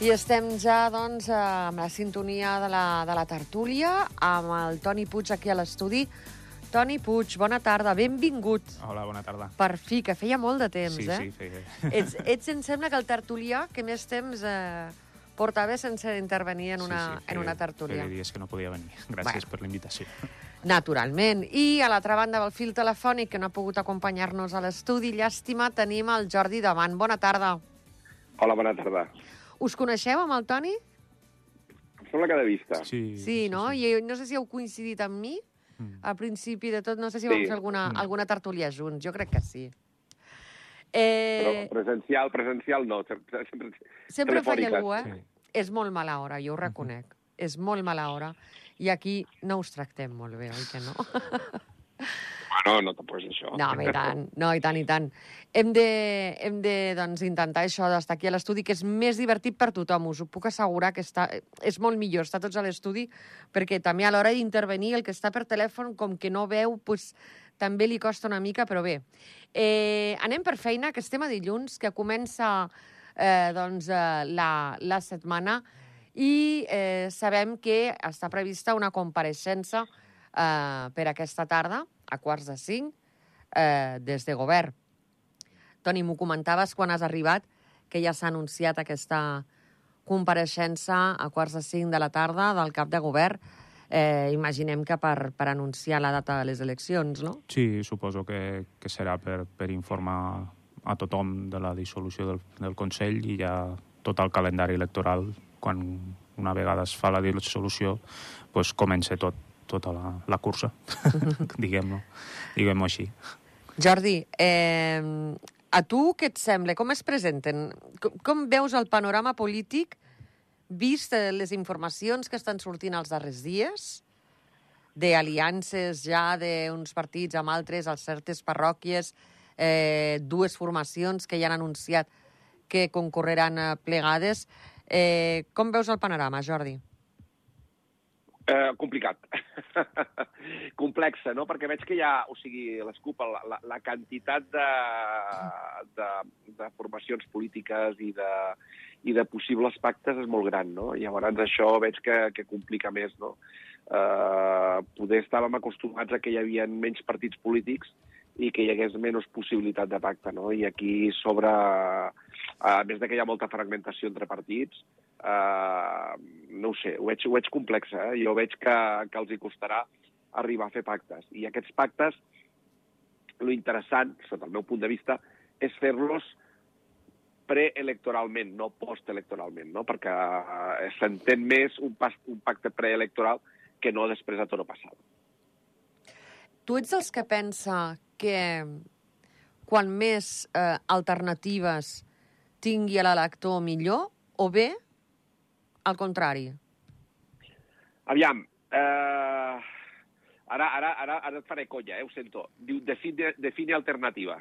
I estem ja, doncs, amb la sintonia de la, de la tertúlia, amb el Toni Puig aquí a l'estudi. Toni Puig, bona tarda, benvingut. Hola, bona tarda. Per fi, que feia molt de temps, sí, eh? Sí, feia. Ets, ets, em sembla que el tertulià que més temps eh, portava sense intervenir en una, sí, sí, feia, en una tertúlia. Feia dies que no podia venir. Gràcies Bueno. per la invitació. Naturalment. I a l'altra banda del fil telefònic, que no ha pogut acompanyar-nos a l'estudi, llàstima, tenim el Jordi Davant. Bona tarda. Hola, bona tarda. Us coneixeu amb el Toni? Em sembla que de vista. Sí, Sí, no? Sí. I no sé si heu coincidit amb mi Mm. al principi de tot. No sé si Sí. vam fer alguna, Mm. alguna tertúlia junts. Jo crec que sí. Però Eh, presencial, presencial no. Sempre, sempre, sempre falla algú, eh? Sí. És molt mala hora, jo ho reconec. És molt mala hora. I aquí no us tractem molt bé, oi que no? Bueno, no te posis això. No, i tant. No, i tant, i tant. Hem de, hem de doncs, intentar això d'estar aquí a l'estudi, que és més divertit per tothom. Us ho puc assegurar que està, és molt millor estar tots a l'estudi, perquè també a l'hora d'intervenir el que està per telèfon, com que no veu, pues, també li costa una mica, però bé. Eh, anem per feina, que estem a dilluns, que comença eh, doncs, eh, la, la setmana i eh, sabem que està prevista una compareixença eh, per aquesta tarda, a quarts de cinc, eh, des de govern. Toni, m'ho comentaves quan has arribat, que ja s'ha anunciat aquesta compareixença a quarts de cinc de la tarda del cap de govern. Eh, imaginem que per, per anunciar la data de les eleccions, no? Sí, suposo que, que serà per, per informar a tothom de la dissolució del, del Consell i ja tot el calendari electoral, quan una vegada es fa la dissolució, pues comença tot, tota la, la cursa, diguem-ho diguem així. Jordi, eh, a tu què et sembla? Com es presenten? Com, com veus el panorama polític vist les informacions que estan sortint els darrers dies d'aliances ja d'uns partits amb altres, a certes parròquies, eh, dues formacions que ja han anunciat que concorreran plegades. Eh, com veus el panorama, Jordi? Eh, complicat. Complexa, no? Perquè veig que hi ha, o sigui, l'escup, la, la, la quantitat de, de, de formacions polítiques i de, i de possibles pactes és molt gran, no? I llavors això veig que, que complica més, no? Eh, poder estàvem acostumats a que hi havia menys partits polítics i que hi hagués menys possibilitat de pacte, no? I aquí sobre, a més de que hi ha molta fragmentació entre partits, eh, no ho sé, ho veig, ho veig complex, eh? Jo veig que, que els hi costarà arribar a fer pactes. I aquests pactes, lo interessant, sota el meu punt de vista, és fer-los preelectoralment, no postelectoralment, no? perquè eh, s'entén més un, pas, un pacte preelectoral que no després a toro passat. Tu ets dels que pensa que quan més eh, alternatives tingui l'elector millor, o bé, al contrari? Aviam, eh, ara, ara, ara, ara et faré conya, eh, ho sento. Diu, define, define alternativa.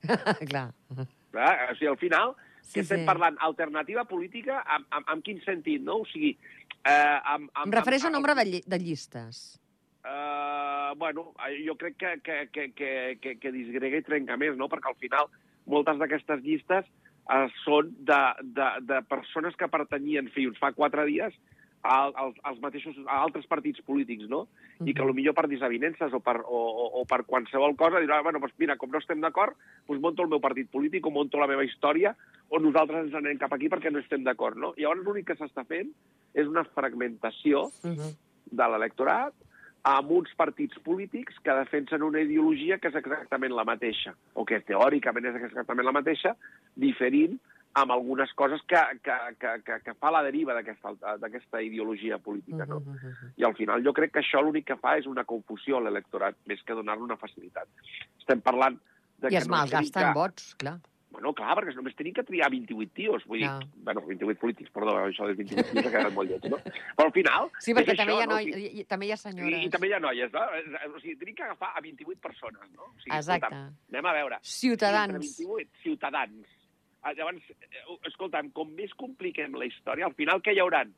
Clar. Eh? O sigui, al final, Sí, que estem sí. parlant alternativa política, amb, amb, amb quin sentit, no? O sigui, eh, amb, amb, Em refereixo a amb, nombre de, lli de llistes. Uh, bueno, eh, jo crec que, que, que, que, que, que disgrega i trenca més, no? Perquè al final moltes d'aquestes llistes uh, són de, de, de persones que pertanyien fins fa quatre dies a, als, als mateixos, a altres partits polítics, no? I que Mhm. potser per desavinences o per, o, o, o per qualsevol cosa dirà, bueno, doncs mira, com no estem d'acord, doncs monto el meu partit polític o monto la meva història o nosaltres ens anem cap aquí perquè no estem d'acord, no? I llavors l'únic que s'està fent és una fragmentació Uh -huh. de l'electorat amb uns partits polítics que defensen una ideologia que és exactament la mateixa, o que teòricament és exactament la mateixa, diferint amb algunes coses que, que, que, que, que fa la deriva d'aquesta ideologia política. No? Uh -huh. I al final jo crec que això l'únic que fa és una confusió a l'electorat, més que donar-li una facilitat. Estem parlant de I es només tenim malgasten que- vots, clar. Bueno, clar, perquè només tenim que triar 28 tios. Vull Clar. dir, bueno, 28 polítics, perdó, això dels 28 tios ha quedat molt lleig, no? Però al final... Sí, perquè també, això, hi ha no? Noi, i, i, també hi ha senyores. i, I també hi ha noies, no? O sigui, tenim que agafar a 28 persones, no? O sigui, Exacte. escolta'm, anem a veure. Ciutadans. Entre 28 ciutadans. Ah, Llavors, eh, escolta'm, com més compliquem la història, al final què hi hauran?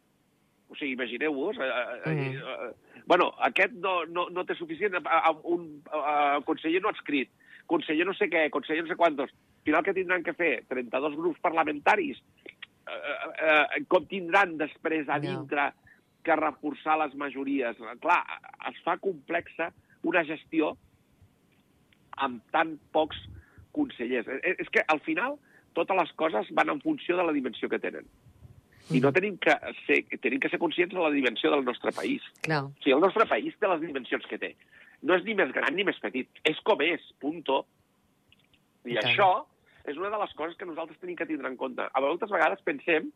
O sigui, imagineu-vos... Eh, eh, Mhm. eh, bueno, aquest no, no, no té suficient... eh, A, un a, conseller no adscrit, conseller no sé què, conseller no sé quantos. Al final que tindran que fer 32 grups parlamentaris eh, eh, com tindran després a dintre que reforçar les majories. Clar, es fa complexa una gestió amb tan pocs consellers. Eh, És que, al final, totes les coses van en funció de la dimensió que tenen. I no tenim que ser, tenim que ser conscients de la dimensió del nostre país. Clar. O sigui, el nostre país té les dimensions que té. No és ni més gran ni més petit. És com és, punto. I I tant. això és una de les coses que nosaltres tenim que tindre en compte. A moltes vegades pensem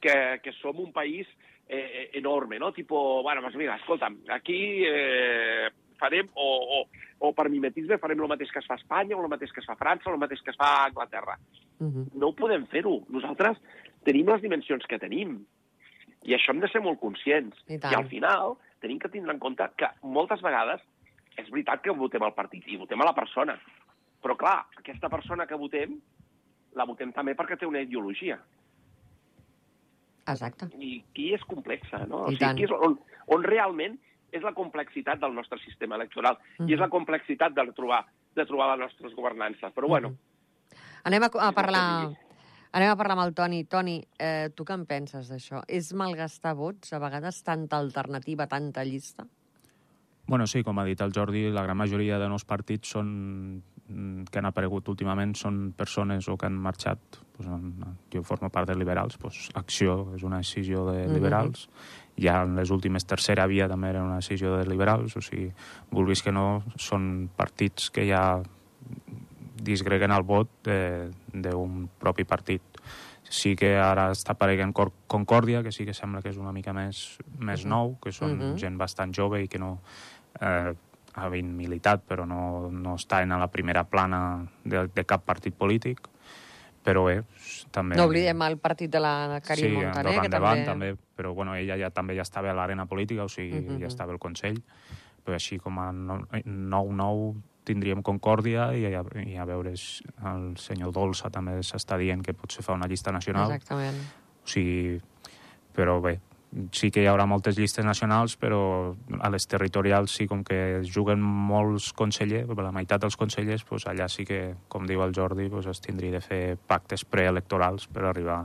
que, que som un país eh, enorme, no? Tipo, bueno, pues mira, escolta'm, aquí eh, farem, o, o, o per mimetisme farem el mateix que es fa a Espanya, o el mateix que es fa a França, o el mateix que es fa a Anglaterra. Uh -huh. No ho podem fer-ho. Nosaltres tenim les dimensions que tenim. I això hem de ser molt conscients. I I, al final tenim que tindre en compte que moltes vegades és veritat que votem el partit i votem a la persona. Però, clar, aquesta persona que votem la votem també perquè té una ideologia. Exacte. I aquí és complexa, no? I o sigui, tant. aquí és on, on realment és la complexitat del nostre sistema electoral Mhm. i és la complexitat de trobar, de trobar les nostres governances. Però, bueno, Anem a, a parlar... Anem a parlar amb el Toni. Toni, eh, tu què en penses d'això? És malgastar vots, a vegades, tanta alternativa, tanta llista? Bueno, sí, com ha dit el Jordi, la gran majoria de nous partits són, mm, que han aparegut últimament són persones o que han marxat. Pues, en, jo formo part dels liberals, pues, Acció és una decisió de Mhm. liberals, ja en les últimes tercera via també era una decisió de liberals, o sigui, vulguis que no, són partits que ja disgreguen el vot de- d'un propi partit. Sí que ara està apareguent Concòrdia, que sí que sembla que és una mica més, més Mhm. nou, que són Mhm. gent bastant jove i que no eh, havien militat, però no, no estan a la primera plana de, de cap partit polític. Però bé, també... No oblidem el partit de la Karim sí, Montaner, que endavant, també... també. Però bueno, ella ja, també ja estava a l'arena política, o sigui, Mhm. ja estava al Consell. Però així com a no- nou-nou tindríem Concòrdia i a, i a veure si el senyor Dolça també s'està dient que potser fa una llista nacional. Exactament. O sigui, però bé, sí que hi haurà moltes llistes nacionals, però a les territorials sí, com que es juguen molts consellers, la meitat dels consellers, doncs allà sí que, com diu el Jordi, doncs es tindria de fer pactes preelectorals per arribar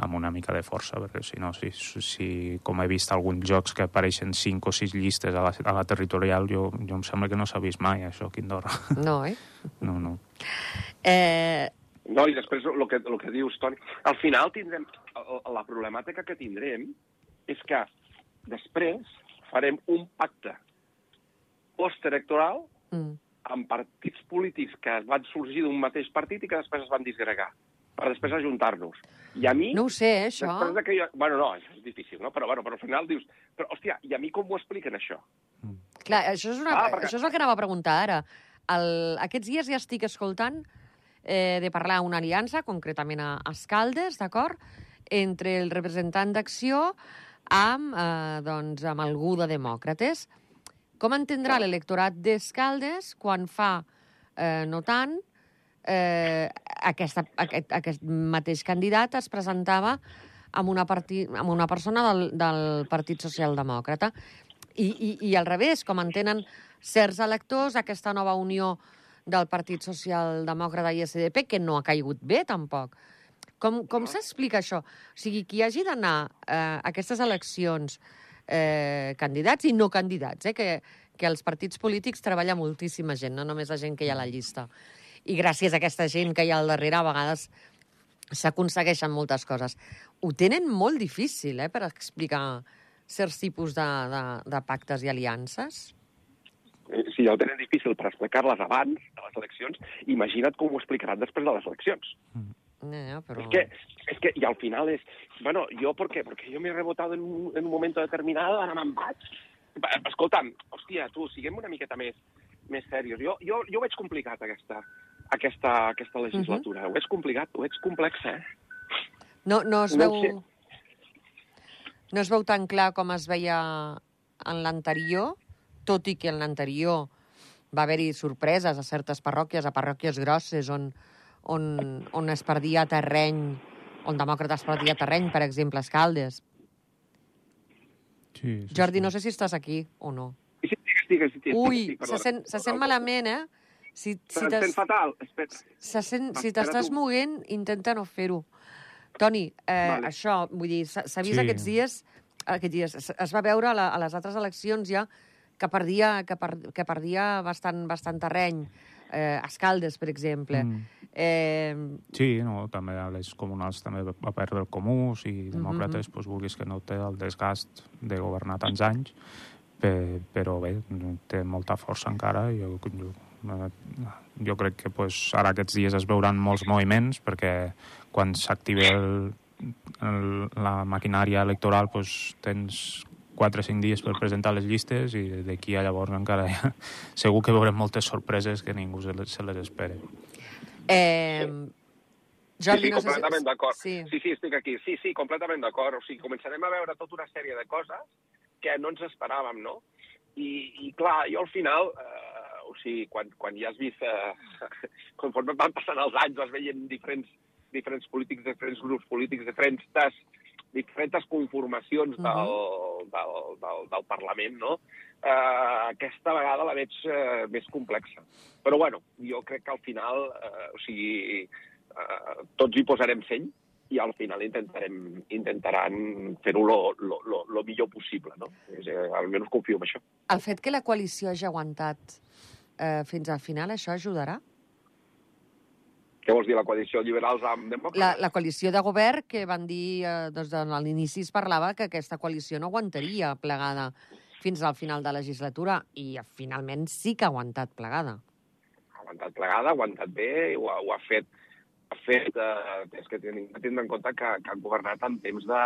amb una mica de força, perquè si no, si, si, com he vist alguns jocs que apareixen cinc o sis llistes a la, a la territorial, jo, jo em sembla que no s'ha vist mai, això, aquí a Andorra. No, eh? No, no. eh No, i després el que, el que dius, Toni, al final tindrem, la problemàtica que tindrem és que després farem un pacte postelectoral mm, amb partits polítics que van sorgir d'un mateix partit i que després es van disgregar per després ajuntar-nos. I a mi... no ho sé, eh, això. Després de que jo... Bueno, no, és difícil, no? Però, bueno, però al final dius... Però, hòstia, i a mi com m'ho expliquen, això? Clar, això és, una, Ah, perquè- això és el que anava a preguntar ara. El, aquests dies ja estic escoltant eh, de parlar una aliança, concretament a Escaldes, d'acord?, entre el representant d'Acció amb, eh, doncs, amb algú de Demòcrates. Com entendrà l'electorat d'Escaldes quan fa, eh, no tant, eh, aquesta, aquest, aquest mateix candidat es presentava amb una, parti, amb una persona del, del Partit Socialdemòcrata. I, i, I al revés, com entenen certs electors, aquesta nova unió del Partit Socialdemòcrata i SDP, que no ha caigut bé, tampoc. Com, com s'explica això? O sigui, qui hagi d'anar eh, a aquestes eleccions eh, candidats i no candidats, eh, que, que els partits polítics treballa moltíssima gent, no només la gent que hi ha a la llista. I gràcies a aquesta gent que hi ha al darrere, a vegades s'aconsegueixen moltes coses. Ho tenen molt difícil, eh, per explicar certs tipus de, de, de pactes i aliances. Eh, Si ja ho tenen difícil per explicar-les abans de les eleccions, imagina't com ho explicaran després de les eleccions. Eh, però... Es que, es que, y al final es, bueno, ¿yo por qué? Porque yo me he rebotado en un, en un momento determinado, ara me'n vaig. Va, Escolta'm, hòstia, tu, siguem una miqueta més, més serios. Jo, jo, jo ho veig complicat, aquesta, aquesta, aquesta legislatura. Uh -huh. Ho veig complicat, ho veig complex, eh? No, no es No veu... sé. No es veu tan clar com es veia en l'anterior, tot i que en l'anterior va haver-hi sorpreses a certes parròquies, a parròquies grosses, on, on, on es perdia terreny, on demòcrates perdia terreny, per exemple, a Escaldes. Sí, sí, Jordi, sí. no sé si estàs aquí o no. Sí, estic, estic, estic, Ui, estic, se sent, se sent malament, eh? Si, si t'has- sent fatal. Espera. se sent, si t'estàs moguent, intenta no fer-ho. Toni, eh, Vale. això, vull dir, s'ha vist Sí. aquests dies, aquests dies, es, es va veure a, la, a les altres eleccions ja que perdia, que, per, que perdia bastant, bastant terreny. Eh, Escaldes, per exemple. Mm. Eh, Sí, no, també a les comunals també va perdre el Comuns i demòcrates, doncs, vulguis que no té el desgast de governar tants anys, pe, però bé, té molta força encara. Jo, jo, eh, jo crec que pues, ara aquests dies es veuran molts moviments perquè quan s'activi el, el, la maquinària electoral pues, tens 4 o 5 dies per presentar les llistes i d'aquí a llavors encara ha, segur que veurem moltes sorpreses que ningú se les, se les espera. eh, Jordi, sí, sí, no sé si- completament d'acord. Sí. sí, sí, estic aquí. Sí, sí, completament d'acord. O sigui, començarem a veure tota una sèrie de coses que no ens esperàvem, no? I, i clar, jo al final, eh, o sigui, quan, quan ja has vist, eh, conforme van passant els anys, vas veient diferents, diferents polítics, diferents grups polítics, diferents, diferents conformacions Mhm. del, del, del, del Parlament, no? Eh, aquesta vegada la veig eh, més complexa. Però, bueno, jo crec que al final, eh, o sigui, eh, tots hi posarem seny i al final intentarem, intentaran fer-ho lo, lo, lo, lo millor possible, no? És, eh, almenys confio en això. El fet que la coalició hagi aguantat eh, fins al final, això ajudarà? Què vols dir, la coalició liberals amb La, demòcrates? la coalició de govern que van dir, eh, doncs, a l'inici es parlava que aquesta coalició no aguantaria plegada fins al final de legislatura i eh, finalment sí que ha aguantat plegada. Ha aguantat plegada, ha aguantat bé, ho ha, ho ha fet... Ha fet eh, és que tenim que tindre en compte que, que han governat en temps de,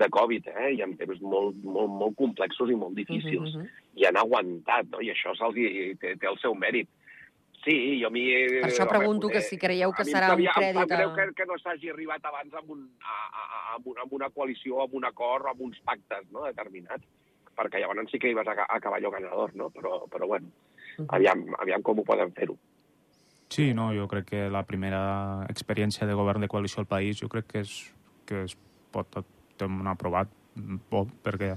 de Covid, eh? i en temps molt, molt, molt complexos i molt difícils. Mhm, mhm. I han aguantat, no? i això té, té el seu mèrit. Sí, jo a mi... Per això pregunto que si creieu que em serà un Em crèdit sap greu a- que, que no s'hagi arribat abans amb, un, a, a, a, amb, un, amb una coalició, amb un acord, amb uns pactes no, determinats, perquè llavors sí que hi vas a, a cavalló ganador, no? Però, però bueno, aviam, aviam com ho poden fer-ho. Sí, no, jo crec que la primera experiència de govern de coalició al país jo crec que és, que es pot un aprovat bo, perquè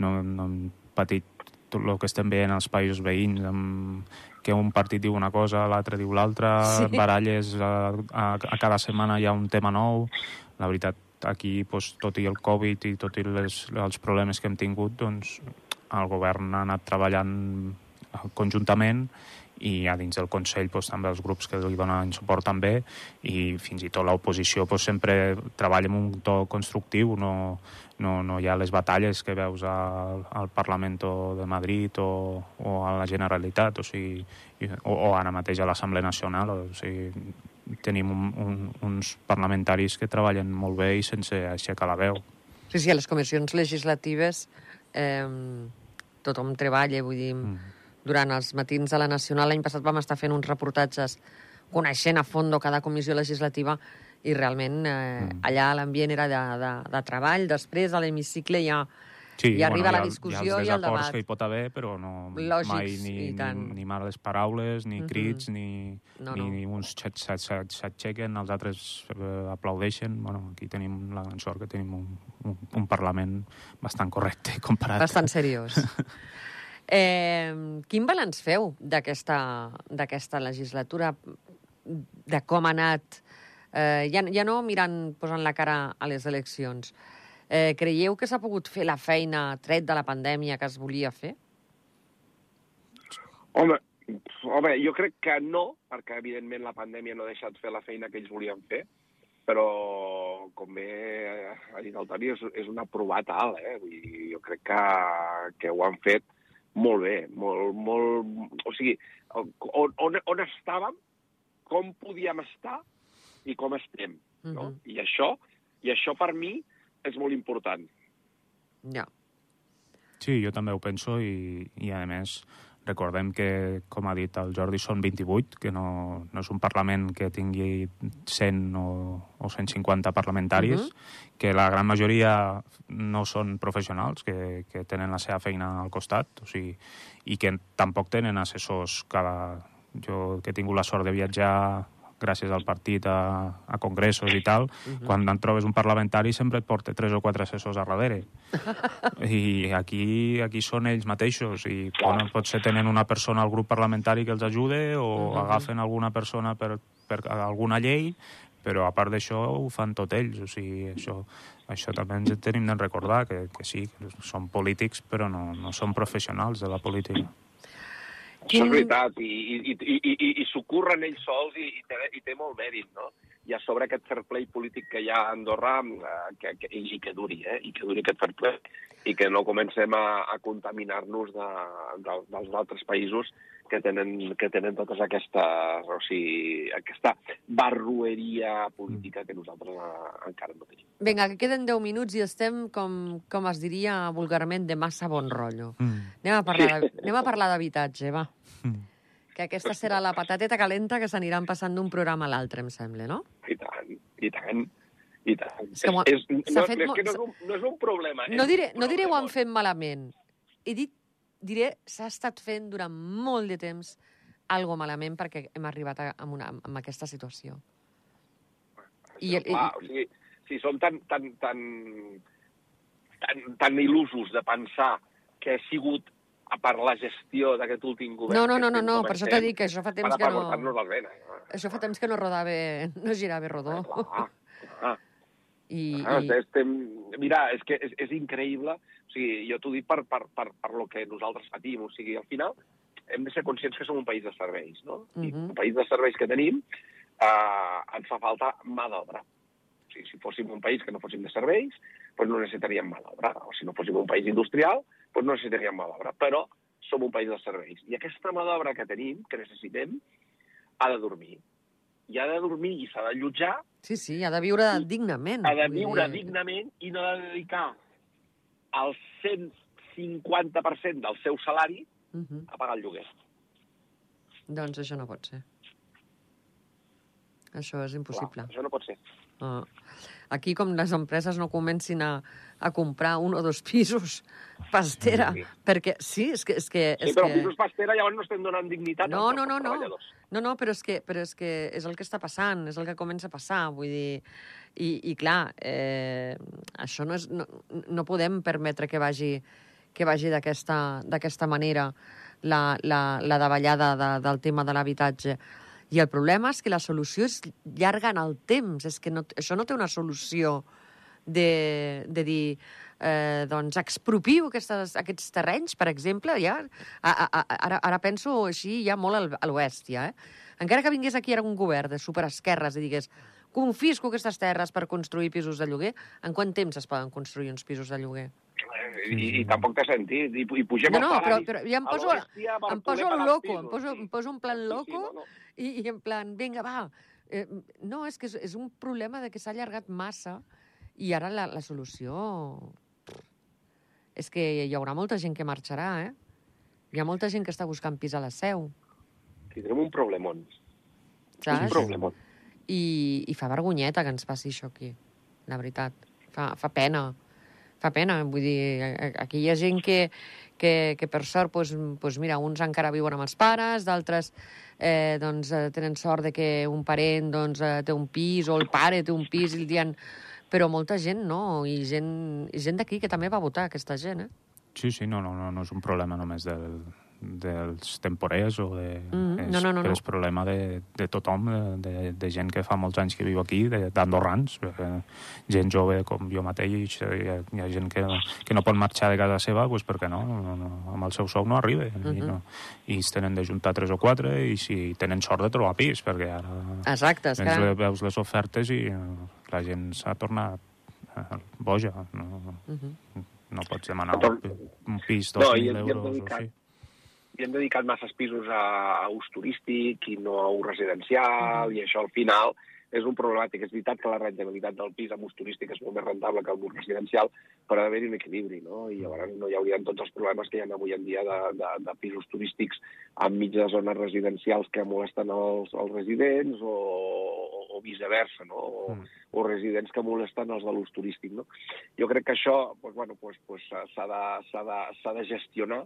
no, no hem patit tot el que estem veient als països veïns, amb, que un partit diu una cosa, l'altre diu l'altra, Sí. baralles, a, a, a cada setmana hi ha un tema nou. La veritat, aquí, doncs, tot i el Covid i tot i les, els problemes que hem tingut, doncs, el govern ha anat treballant conjuntament i a dins del Consell doncs, també els grups que li donen suport també i fins i tot l'oposició doncs, sempre treballa amb un to constructiu, no, no, no hi ha les batalles que veus al, al Parlament de Madrid o, o a la Generalitat, o, sigui, o, o ara mateix a l'Assemblea Nacional, o sigui, tenim un, un, uns parlamentaris que treballen molt bé i sense aixecar la veu. Sí, sí, a les comissions legislatives eh, tothom treballa, vull dir, mm. Durant els matins de la Nacional, l'any passat vam estar fent uns reportatges coneixent a fondo cada comissió legislativa i realment eh, mm. allà l'ambient era de, de, de treball, després a l'hemicicle ja... Sí, I arriba la ha- discussió hi i ha el debat. que hi pot haver, però no Lògics, mai ni, i ni, ni males paraules, ni Mhm. crits, ni, No, ni, no. ni uns xat- xat- s'aixequen, els altres eh, aplaudeixen. Bueno, aquí tenim la gran sort que tenim un, un, un Parlament bastant correcte comparat. Bastant seriós. Eh, quin balanç feu d'aquesta legislatura, de com ha anat, eh, ja, ja no mirant, posant la cara a les eleccions, eh, creieu que s'ha pogut fer la feina tret de la pandèmia que es volia fer? Home, home, jo crec que no, perquè evidentment la pandèmia no ha deixat fer la feina que ells volien fer, però com bé ha dit el Toni, és, és una provata alt, eh? Vull dir, jo crec que, que ho han fet molt bé, molt, molt... O sigui, on, on, on estàvem, com podíem estar i com estem, no? Mhm. I això, i això per mi és molt important. Ja. Sí, jo també ho penso i, i a més recordem que, com ha dit el Jordi, són 28, que no, no és un Parlament que tingui 100 o, o 150 parlamentaris, Mhm. que la gran majoria no són professionals, que, que tenen la seva feina al costat, o sigui, i que tampoc tenen assessors cada... Jo que he tingut la sort de viatjar gràcies al partit a, a congressos i tal, Mhm. quan en trobes un parlamentari sempre et porta tres o quatre assessors a darrere. I aquí, aquí són ells mateixos i bueno, potser tenen una persona al grup parlamentari que els ajude o Mhm. agafen alguna persona per, per alguna llei, però a part d'això ho fan tot ells, o sigui, això, això també ens tenim de recordar, que, que sí, que són polítics, però no, no són professionals de la política. Això és veritat, i, i, i, i, i, s'ho curren ells sols i, i, té, i té molt mèrit, no? I a sobre aquest fair play polític que hi ha a Andorra, eh, que, que, i que duri, eh? I que duri aquest fair play, i que no comencem a, a contaminar-nos de, de, dels altres països que tenen, que tenen totes aquestes, o sigui, aquesta barrueria política que nosaltres eh, encara no tenim. Vinga, que queden 10 minuts i estem, com, com es diria vulgarment, de massa bon rotllo. Mm. Anem a parlar de- anem a parlar d'habitatge, va. Mm. Que aquesta serà la patateta calenta que s'aniran passant d'un programa a l'altre, em sembla, no? I tant, i tant, i tant. És que és, és, no, fet és que no és, un, no és un problema. No és diré, no diré ho han fet malament. He dit, diré, s'ha estat fent durant molt de temps algo malament perquè hem arribat a, a, una, a aquesta situació. I, el, Clar, o sigui, si som tan, tan, tan, tan, tan il·lusos de pensar que ha sigut per la gestió d'aquest últim govern... no, no, no, no, no, per això t'he dit que això fa temps que no... venes. Això fa temps que no rodava, no girava rodó. Clar, clar. I, Ah, i, estem... Mira, és que és, és increïble. O sigui, jo t'ho dic per, per, per, per lo que nosaltres patim. O sigui, al final hem de ser conscients que som un país de serveis, no? I Mhm. un país de serveis que tenim eh, ens fa falta mà d'obra. O sigui, si fóssim un país que no fóssim de serveis, doncs no necessitaríem mà d'obra. O si no fóssim un país industrial, doncs no necessitaríem mà d'obra. Però som un país de serveis. I aquesta mà d'obra que tenim, que necessitem, ha de dormir. I ha de dormir i s'ha d'allotjar sí, sí, ha de viure dignament. ha de viure dir. dignament i no ha de dedicar el 150% del seu salari Mhm. a pagar el lloguer. Doncs això no pot ser. Això és impossible. Clar, això no pot ser. Uh, aquí, com les empreses no comencin a, a comprar un o dos pisos, pastera, Sí. perquè sí, és que... És que, Sí, és però que... pisos pastera llavors no estem donant dignitat No, als no, no, no. No, no, però és, que, però és que és el que està passant, és el que comença a passar, vull dir... I, i clar, eh, això no, és, no, no podem permetre que vagi, que vagi d'aquesta d'aquesta manera la, la, la davallada de, del tema de l'habitatge. I el problema és que la solució és llarga en el temps, és que no, això no té una solució de, de dir eh, doncs expropio aquestes, aquests terrenys, per exemple, ja, a, a, ara, ara penso així ja molt a l'oest, ja, eh? Encara que vingués aquí ara un govern de superesquerres i digués confisco aquestes terres per construir pisos de lloguer, en quant temps es poden construir uns pisos de lloguer? Eh, I, i tampoc té sentit. I, i pugem No, no, però, però ja em poso, em poso els loco, em poso, sí. em poso en plan Sí, sí, loco no, no. i, i en plan, vinga, va. Eh, no, és que és, és un problema de que s'ha allargat massa i ara la, la solució... És que hi haurà molta gent que marxarà, eh? Hi ha molta gent que està buscant pis a la seu, Tindrem un problemon. Un saps? problemon. I, I fa vergonyeta que ens passi això aquí, la veritat. Fa, fa pena. Fa pena, vull dir, aquí hi ha gent que, que, que per sort, doncs, doncs mira, uns encara viuen amb els pares, d'altres eh, doncs, eh, tenen sort de que un parent doncs, eh, té un pis o el pare té un pis i el dien... Però molta gent no, i gent, gent d'aquí que també va votar, aquesta gent, eh? Sí, sí, no, no, no, no és un problema només del, dels temporers o de... Mhm, és, no, no, no, no. és problema de, de tothom, de, de, de gent que fa molts anys que viu aquí, de- d'andorrans, perquè gent jove com jo mateix, hi ha, hi ha gent que, que no pot marxar de casa seva pues perquè no, no, no amb el seu sou no arriba, i, Mhm. no, i es tenen de juntar tres o quatre, i si tenen sort de trobar pis, perquè ara Exacte, és que... veus les ofertes i eh, la gent s'ha tornat eh, boja, no, Mhm. no pots demanar un, un pis No, i 2.000 hem- i hem euros o així. I hem dedicat masses pisos a, a ús turístic i no a ús residencial, i això al final és un problemàtic. És veritat que la rentabilitat del pis amb ús turístic és molt més rentable que el ús residencial, però ha d'haver-hi un equilibri, no? I llavors no hi haurien tots els problemes que hi ha avui en dia de, de, de pisos turístics enmig de zones residencials que molesten els, els residents o, o, viceversa, no? O, Mm. o residents que molesten els de l'ús turístic, no? Jo crec que això, doncs, bueno, doncs, doncs, s'ha de, de, de gestionar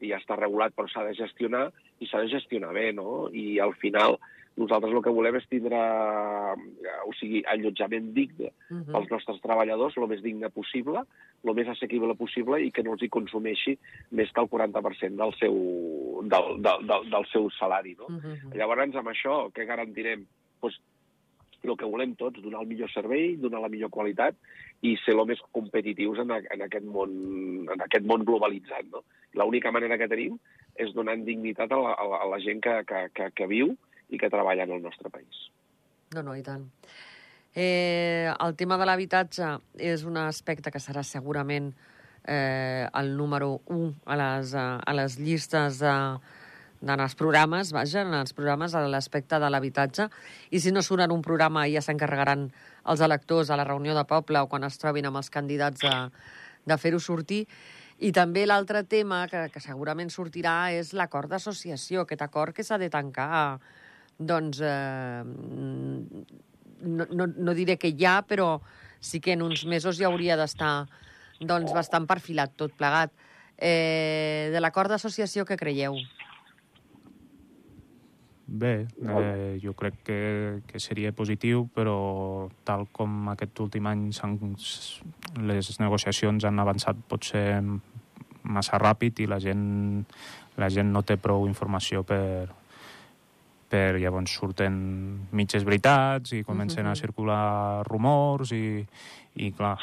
ja està regulat, però s'ha de gestionar i s'ha de gestionar bé, no? I al final nosaltres el que volem és tindre, eh, o sigui, allotjament digne Mhm. als nostres treballadors, el més digne possible, el més assequible possible i que no els hi consumeixi més que el 40% del seu, del, del, del, del seu salari, no? Mhm. Llavors, amb això, què garantirem? Pues, i el que volem tots, donar el millor servei, donar la millor qualitat i ser el més competitius en, en, aquest, món, en aquest món globalitzat. No? L'única manera que tenim és donant dignitat a la, a la, a la gent que, que, que, que viu i que treballa en el nostre país. No, no, i tant. Eh, el tema de l'habitatge és un aspecte que serà segurament eh, el número 1 a les, a les llistes de, en els programes, vaja, en els programes a l'aspecte de l'habitatge, i si no surt en un programa ja s'encarregaran els electors a la reunió de poble o quan es trobin amb els candidats de, de fer-ho sortir. I també l'altre tema que, que segurament sortirà és l'acord d'associació, aquest acord que s'ha de tancar, doncs, eh, no, no, no diré que ja, però sí que en uns mesos ja hauria d'estar doncs, bastant perfilat tot plegat. Eh, de l'acord d'associació, què creieu? Bé, eh, jo crec que, que seria positiu, però tal com aquest últim any les negociacions han avançat potser massa ràpid i la gent, la gent no té prou informació per, per llavors surten mitges veritats i comencen uh -huh. a circular rumors i, i clar,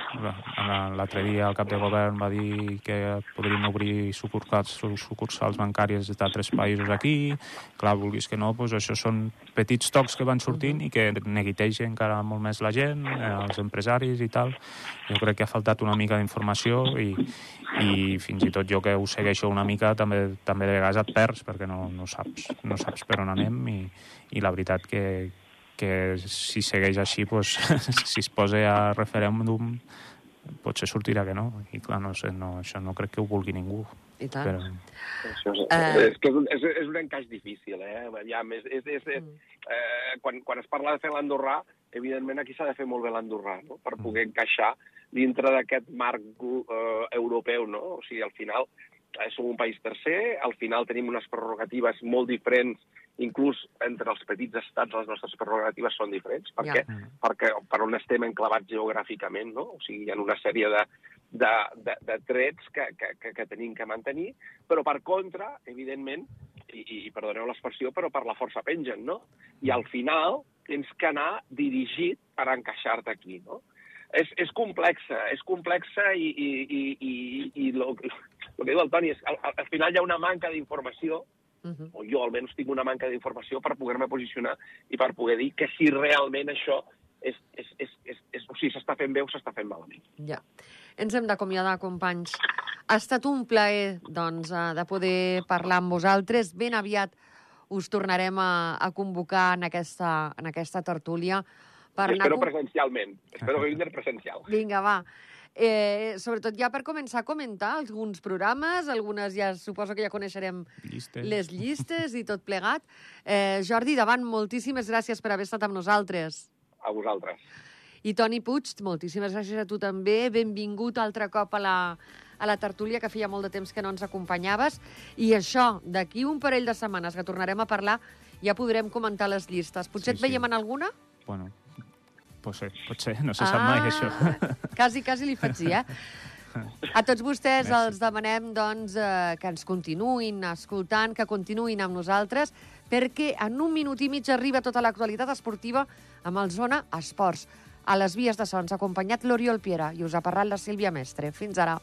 l'altre dia el cap de govern va dir que podrien obrir sucursals, sucursals bancàries d'altres països aquí, clar, vulguis que no, doncs això són petits tocs que van sortint i que neguiteja encara molt més la gent, eh, els empresaris i tal. Jo crec que ha faltat una mica d'informació i, i fins i tot jo que ho segueixo una mica també, també de vegades et perds perquè no, no, saps, no saps per on anem i, i la veritat que, que si segueix així, pues, si es posa a referèndum, potser sortirà que no. I clar, no sé, no, això no crec que ho vulgui ningú. I tant. Però... Això és, uh... és, que és, un, és, és un encaix difícil, eh? Aviam, és, és, és, és, mm. eh, quan, quan es parla de fer l'andorrà, evidentment aquí s'ha de fer molt bé l'andorrà, no? per mm. poder encaixar dintre d'aquest marc uh, europeu, no? O sigui, al final eh, som un país tercer, al final tenim unes prerrogatives molt diferents inclús entre els petits estats les nostres prerrogatives són diferents, perquè, ja. perquè per on estem enclavats geogràficament, no? O sigui, hi ha una sèrie de, de, de, de trets que, que, que, que tenim que mantenir, però per contra, evidentment, i, i perdoneu l'expressió, però per la força pengen, no? I al final tens que anar dirigit per encaixar-te aquí, no? És, és complexa, és complexa i, i, i, i, i lo, el que diu el Toni és al, al final hi ha una manca d'informació Uh -huh. o jo almenys tinc una manca d'informació per poder-me posicionar i per poder dir que si realment això és, és, és, és, és, o sigui, s'està fent bé o s'està fent malament. Ja. Ens hem d'acomiadar, companys. Ha estat un plaer, doncs, eh, de poder parlar amb vosaltres. Ben aviat us tornarem a, a convocar en aquesta, en aquesta tertúlia. Per espero anar... presencialment. Espero vindre presencial. Vinga, va. Eh, sobretot ja per començar a comentar alguns programes, algunes ja suposo que ja coneixerem llistes. les llistes i tot plegat. Eh, Jordi, davant, moltíssimes gràcies per haver estat amb nosaltres. A vosaltres. I Toni Puig, moltíssimes gràcies a tu també. Benvingut altre cop a la, a la tertúlia, que feia molt de temps que no ens acompanyaves. I això, d'aquí un parell de setmanes que tornarem a parlar, ja podrem comentar les llistes. Potser sí, et veiem sí. en alguna? Bueno, potser, potser, no se sap ah, mai això. Quasi, quasi li faig dir, eh? A tots vostès Merci. els demanem doncs, eh, que ens continuïn escoltant, que continuïn amb nosaltres, perquè en un minut i mig arriba tota l'actualitat esportiva amb el Zona Esports. A les vies de sons, acompanyat l'Oriol Piera, i us ha parlat la Sílvia Mestre. Fins ara.